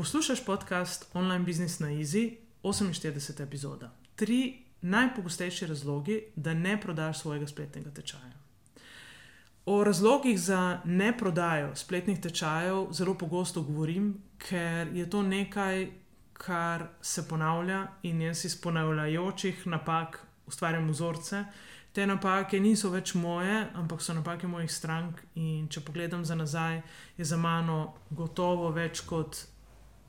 Poslušaj podcast Online Business na Easy, 48. epizoda. Tri najpogostejše razloge, da ne prodaš svojega spletnega tečaja. O razlogih za ne prodajo spletnih tečajev zelo pogosto govorim, ker je to nekaj, kar se ponavlja in jaz iz ponavljajočih napak ustvarjam vzorce. Te napake niso več moje, ampak so napake mojih strank. In če pogledam za nazaj, je za mano gotovo več kot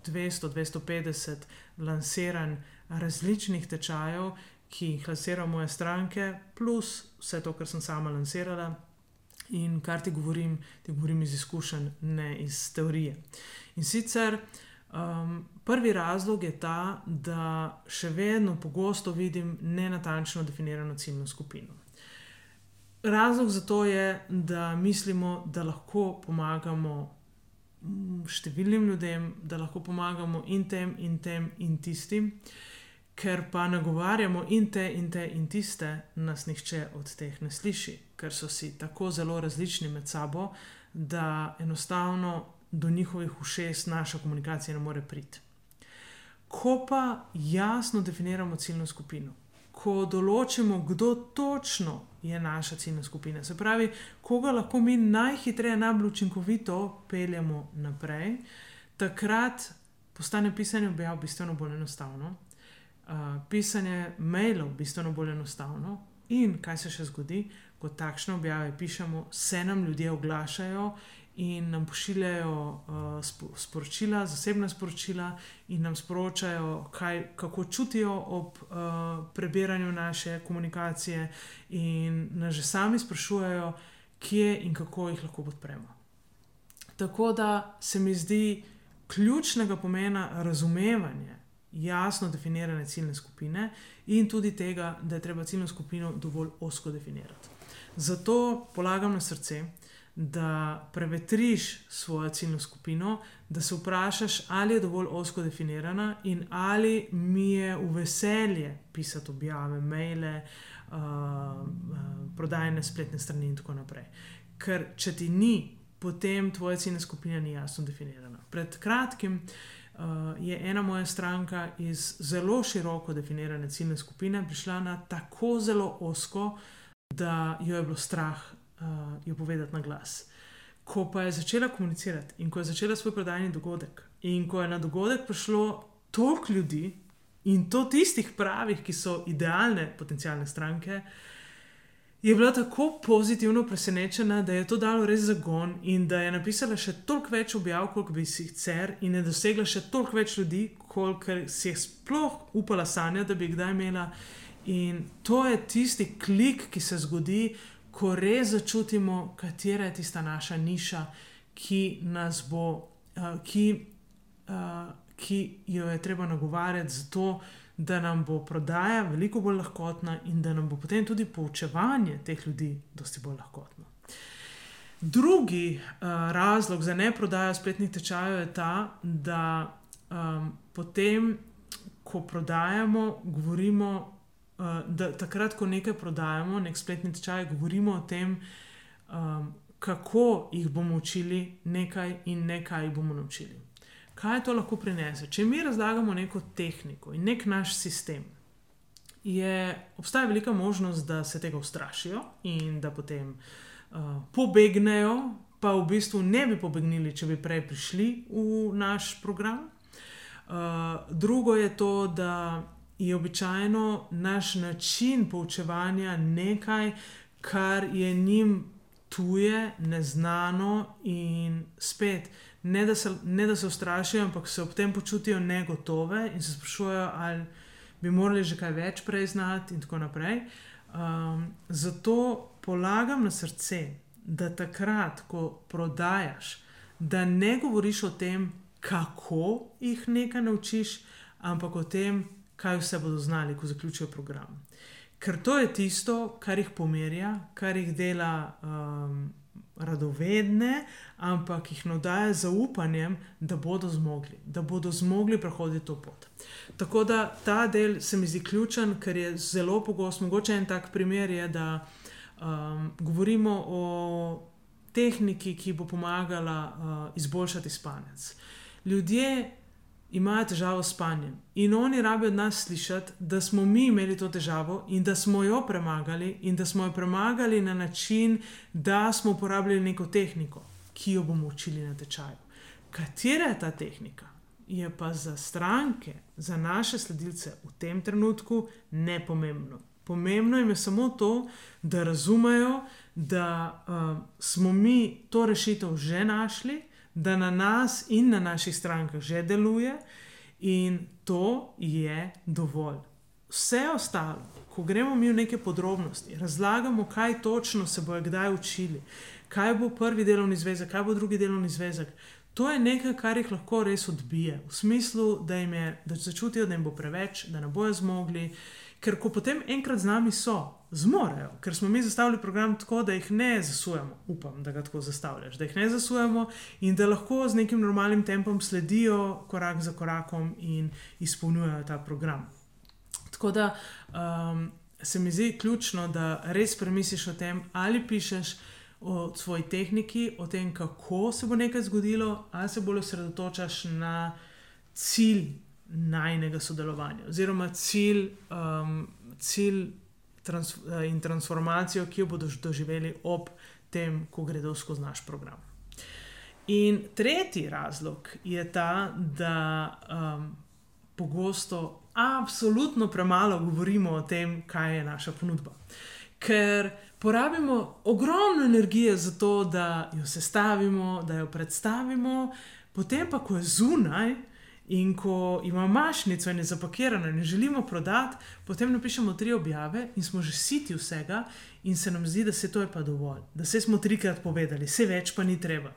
200-250 lansiranj različnih tečajev, ki jih lansirajo moje stranke, plus vse to, kar sem sama lansirala. In kar ti govorim, ti govorim iz izkušenj, ne iz teorije. In sicer um, prvi razlog je ta, da še vedno pogosto vidim nenatančno definirano ciljno skupino. Razlog za to je, da mislimo, da lahko pomagamo številnim ljudem, da lahko pomagamo in tem, in tem, in tistim, ker pa nagovarjamo in te, in te, in tiste, nas nihče od teh ne sliši, ker so si tako zelo različni med sabo, da enostavno do njihovih ušes naša komunikacija ne more priti. Ko pa jasno definiramo ciljno skupino, ko določimo, kdo točno je naša ciljna skupina. Se pravi, koga lahko mi najhitreje, najbolj učinkovito peljemo naprej, takrat postane pisanje objav bistveno bolj enostavno, uh, pisanje mailov bistveno bolj enostavno. In kaj se še zgodi, ko takšne objave pišemo, se nam ljudje oglašajo in nam pošiljajo uh, sporočila, zasebna sporočila, in nam sporočajo, kaj, kako čutijo ob uh, prebiranju naše komunikacije, in nas že sami sprašujejo, kje in kako jih lahko podpremo. Tako da se mi zdi ključnega pomena razumevanje jasno definirane ciljne skupine in tudi tega, da je treba ciljno skupino dovolj osko definirati. Zato polagam na srce, da prevetriš svojo ciljno skupino, da se vprašaš, ali je dovolj osko definirana in ali mi je v veselje pisati objave, maile, uh, uh, prodajne spletne strani in tako naprej. Ker če ti ni, potem tvoja ciljna skupina ni jasno definirana. Pred kratkim. Uh, je ena moja stranka iz zelo široko definirane ciljne skupine prišla na tako zelo osko, da jo je bilo strah uh, jo povedati na glas. Ko pa je začela komunicirati in ko je začela svoj prodajni dogodek, in ko je na dogodek prišlo toliko ljudi in to tistih pravih, ki so idealne potencijalne stranke, je bila tako pozitivno presenečena, da je to dalo res zagon in da je napisala še toliko več objav, kot bi si sicer, in je dosegla še toliko več ljudi, kolikor si je sploh upala sanjati, da bi kdaj imela. In to je tisti klik, ki se zgodi, ko res začutimo, katera je tista naša niša, ki nas bo, uh, ki, uh, ki jo je treba nagovarjati, zato da nam bo prodaja veliko bolj lahkotna in da nam bo potem tudi poučevanje teh ljudi dosti bolj lahkotno. Drugi uh, razlog za ne prodajo spletnih tečajev je ta, da um, potem, ko prodajamo, govorimo da takrat, ko nekaj prodajamo, nek spletni tečaj, govorimo o tem, um, kako jih bomo učili nekaj in nekaj jih bomo naučili. Kaj to lahko prinese? Če mi razlagamo neko tehniko in nek naš sistem, je, obstaja velika možnost, da se tega ustrašijo in da potem uh, pobegnejo, pa v bistvu ne bi pobegnili, če bi prej prišli v naš program. drugo je to, da je običajno naš način poučevanja nekaj, kar je njim tuje, neznano in spet. Ne da, se, ne da se ustrašijo, ampak se ob tem počutijo negotove in se sprašujejo, ali bi morali že kaj več prej znati, in tako naprej. Um, zato polagam na srce, da takrat, ko prodajaš, da ne govoriš o tem, kako jih nekaj naučiš, ampak o tem, kaj vse bodo znali, ko zaključijo program. Ker to je tisto, kar jih pomerja, kar jih dela um, radovedne, ampak jih navdaja z zaupanjem, da bodo zmogli, da bodo zmogli prehoditi to pot. Tako da ta del se mi zdi ključen, ker je zelo pogost. Mogoče en tak primer je, da um, govorimo o tehniki, ki bo pomagala uh, izboljšati spanec. Ljudje imajo težavo s spanjem in oni rabijo od nas slišati, da smo mi imeli to težavo in da smo jo premagali, in da smo jo premagali na način, da smo uporabljali neko tehniko, ki jo bomo učili na tečaju. Katera je ta tehnika? Je pa za stranke, za naše sledilce v tem trenutku nepomembno. Pomembno jim je samo to, da razumejo, da uh, smo mi to rešitev že našli, da na nas in na naših strankah že deluje, in to je dovolj. Vse ostalo, ko gremo mi v neke podrobnosti, razlagamo, kaj točno se bojo kdaj učili, kaj bo prvi delovni zvezek, kaj bo drugi delovni zvezek. To je nekaj, kar jih lahko res odbije, v smislu, da jim je, da začutijo, da jim bo preveč, da ne bojo zmogli. Ker ko potem enkrat z nami so, zmorejo, ker smo mi zastavili program tako, da jih ne zasujemo, upam, da ga tako zastavljaš, da jih ne zasujemo in da lahko z nekim normalnim tempom sledijo korak za korakom in izpolnjujejo ta program. Tako da um, se mi zdi ključno, da res premisliš o tem, ali pišeš o svoji tehniki, o tem, kako se bo nekaj zgodilo, ali se bolj osredotočaš na cilj najnega sodelovanja, oziroma cilj, um, cilj trans uh, in transformacijo, ki jo bodo doživeli ob tem, ko gredo skozi naš program. In tretji razlog je ta, da um, pogosto, absolutno premalo govorimo o tem, kaj je naša ponudba. Ker porabimo ogromno energije za to, da jo sestavimo, da jo predstavimo, potem pa, ko je zunaj, In ko imamo mašnico in je zapakirano in želimo prodati, potem napišemo tri objave in smo že siti vsega, in se nam zdi, da se to je pa dovolj, da se smo trikrat povedali, vse več pa ni treba.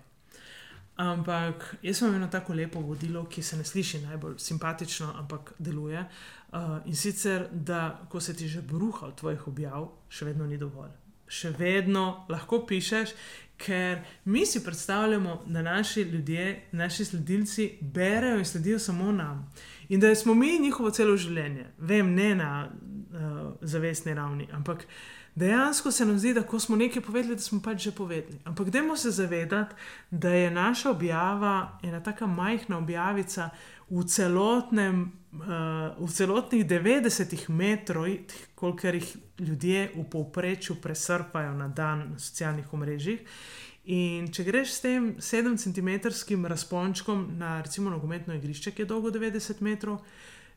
Ampak jaz sem eno tako lepo vodilo, ki se ne sliši najbolj simpatično, ampak deluje. Uh, in sicer, da ko se ti že bruha od tvojih objav, še vedno ni dovolj. Še vedno lahko pišeš ker mi si predstavljamo, da naši ljudje, naši sledilci, berejo in sledijo samo nam. In da smo mi njihovo celo življenje, vem, ne na uh, zavestni ravni, ampak dejansko se nam zdi, da ko smo nekaj povedali, da smo pač že povedali. Ampak dajmo se zavedati, da je naša objava ena tako majhna objavica v celotnem. Uh, v celotnih 90 metrih, koliko jih ljudje v povprečju presrpajo na dan na socialnih omrežjih. In če greš s tem 7 cm razpončkom na recimo nogometno igrišče, ki je dolgo 90 metrov,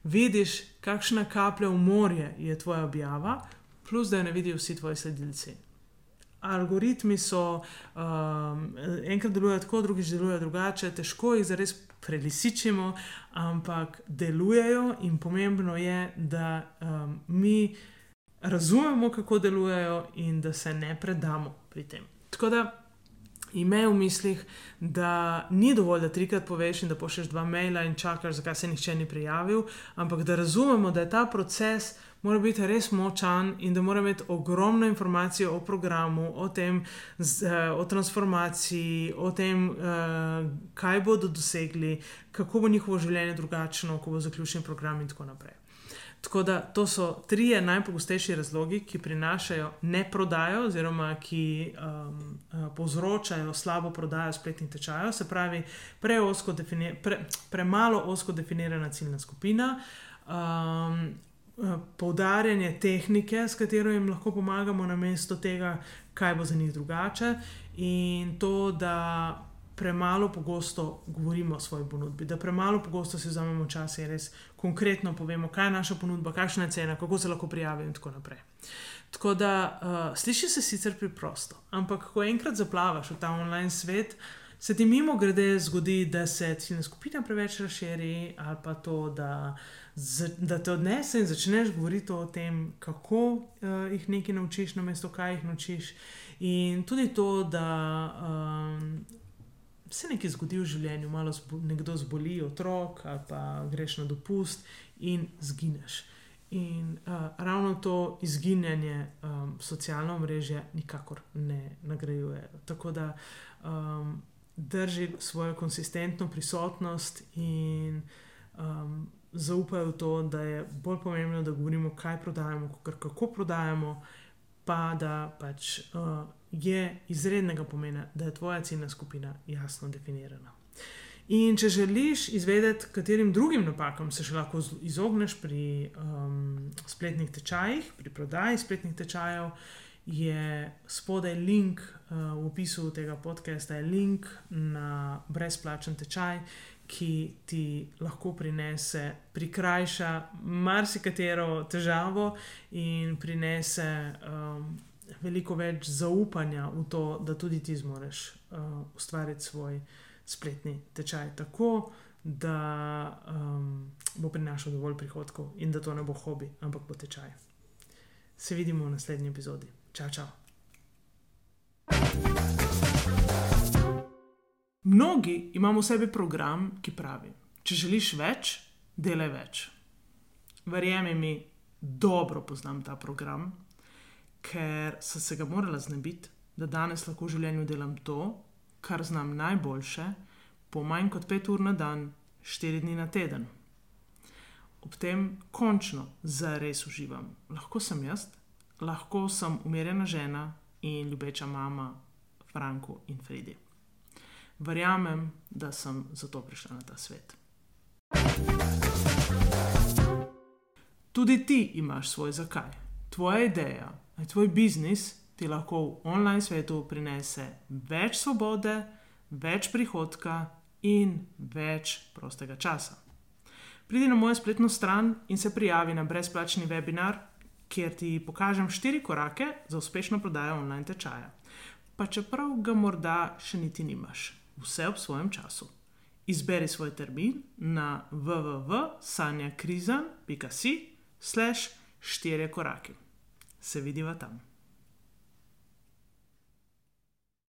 vidiš, kakšna kaplja v morje je tvoja objava, plus da jo ne vidijo vsi tvoji sledilci. Algoritmi so um, enkrat delujejo tako, drugič delujejo drugače, težko jih zares prelisičimo, ampak delujejo in pomembno je, da um, mi razumemo, kako delujejo in da se ne predamo pri tem. Tako da imej v mislih, da ni dovolj, da trikrat poveš in da pošleš dva maila in čakaš, zakaj se nihče ni prijavil, ampak da razumemo, da je ta proces. Mora biti res močan in da mora imeti ogromno informacij o programu, o tem, eh, o transformaciji, o tem, eh, kaj bodo dosegli, kako bo njihovo življenje drugačno, ko bo zaključen program in tako naprej. Tako da to so tri najpogostejši razlogi, ki prinašajo ne prodajo, oziroma ki um, uh, povzročajo slabo prodajo spletnih tečajev, se pravi, pre pre, premalo osko definirana ciljna skupina. Um, uh, Poudarjanje tehnike, s katero jim lahko pomagamo, na mesto tega, kaj bo za njih drugače, in to, da premalo pogosto govorimo o svoji ponudbi, da premalo pogosto si vzamemo čas in res konkretno povemo, kaj je naša ponudba, kakšna je cena, kako se lahko prijavim in tako naprej. Tako da uh, sliši se sicer preprosto, ampak ko enkrat zaplavaš v ta online svet, se ti mimo grede zgodi, da se ciljna skupina preveč razširi ali pa to, da, da te odnese in začneš govoriti o tem, kako uh, jih nekaj naučiš, namesto kaj jih naučiš. In tudi to, da um, se nekaj zgodi v življenju, malo zbo, nekdo zboli, otrok, ali pa greš na dopust in zgineš. In uh, ravno to izginjanje um, socialno mreže nikakor ne nagrajuje. Tako da um, drži svojo konsistentno prisotnost in um, zaupajo v to, da je bolj pomembno, da govorimo, kaj prodajamo, kot kako prodajamo, pa da pač. Uh, je izrednega pomena, da je tvoja ciljna skupina jasno definirana. In če želiš izvedeti, katerim drugim napakam se še lahko izogneš pri um, spletnih tečajih, pri prodaji spletnih tečajev, je spodaj link uh, v opisu tega podcasta, je link na brezplačen tečaj, ki ti lahko prinese, prikrajša marsikatero težavo in prinese um, veliko več zaupanja v to, da tudi ti zmoriš uh, ustvariti svoj spletni tečaj tako, da um, bo prinašal dovolj prihodkov in da to ne bo hobi, ampak bo tečaj. Se vidimo v naslednji epizodi. Čau, čau. Mnogi imamo v sebi program, ki pravi: Če želiš več, delaj več. Verjemi mi, dobro poznam ta program, ker sem se ga morala znebiti, da danes lahko v življenju delam to, kar znam najboljše, po manj kot pet ur na dan, štiri dni na teden. Ob tem končno zares uživam. Lahko sem jaz, lahko sem umirjena žena in ljubeča mama Franku in Fredi. Verjamem, da sem zato prišla na ta svet. Tudi ti imaš svoj zakaj, tvoja ideja, tvoj biznis ti lahko v online svetu prinese več svobode, več prihodka in več prostega časa. Pridi na mojo spletno stran in se prijavi na brezplačni webinar, kjer ti pokažem štiri korake za uspešno prodajo online tečaja. Pa čeprav ga morda še niti nimaš, vse ob svojem času. Izberi svoj termin na www.sanjakrizan.com/slash štiri korake se vidiva tam.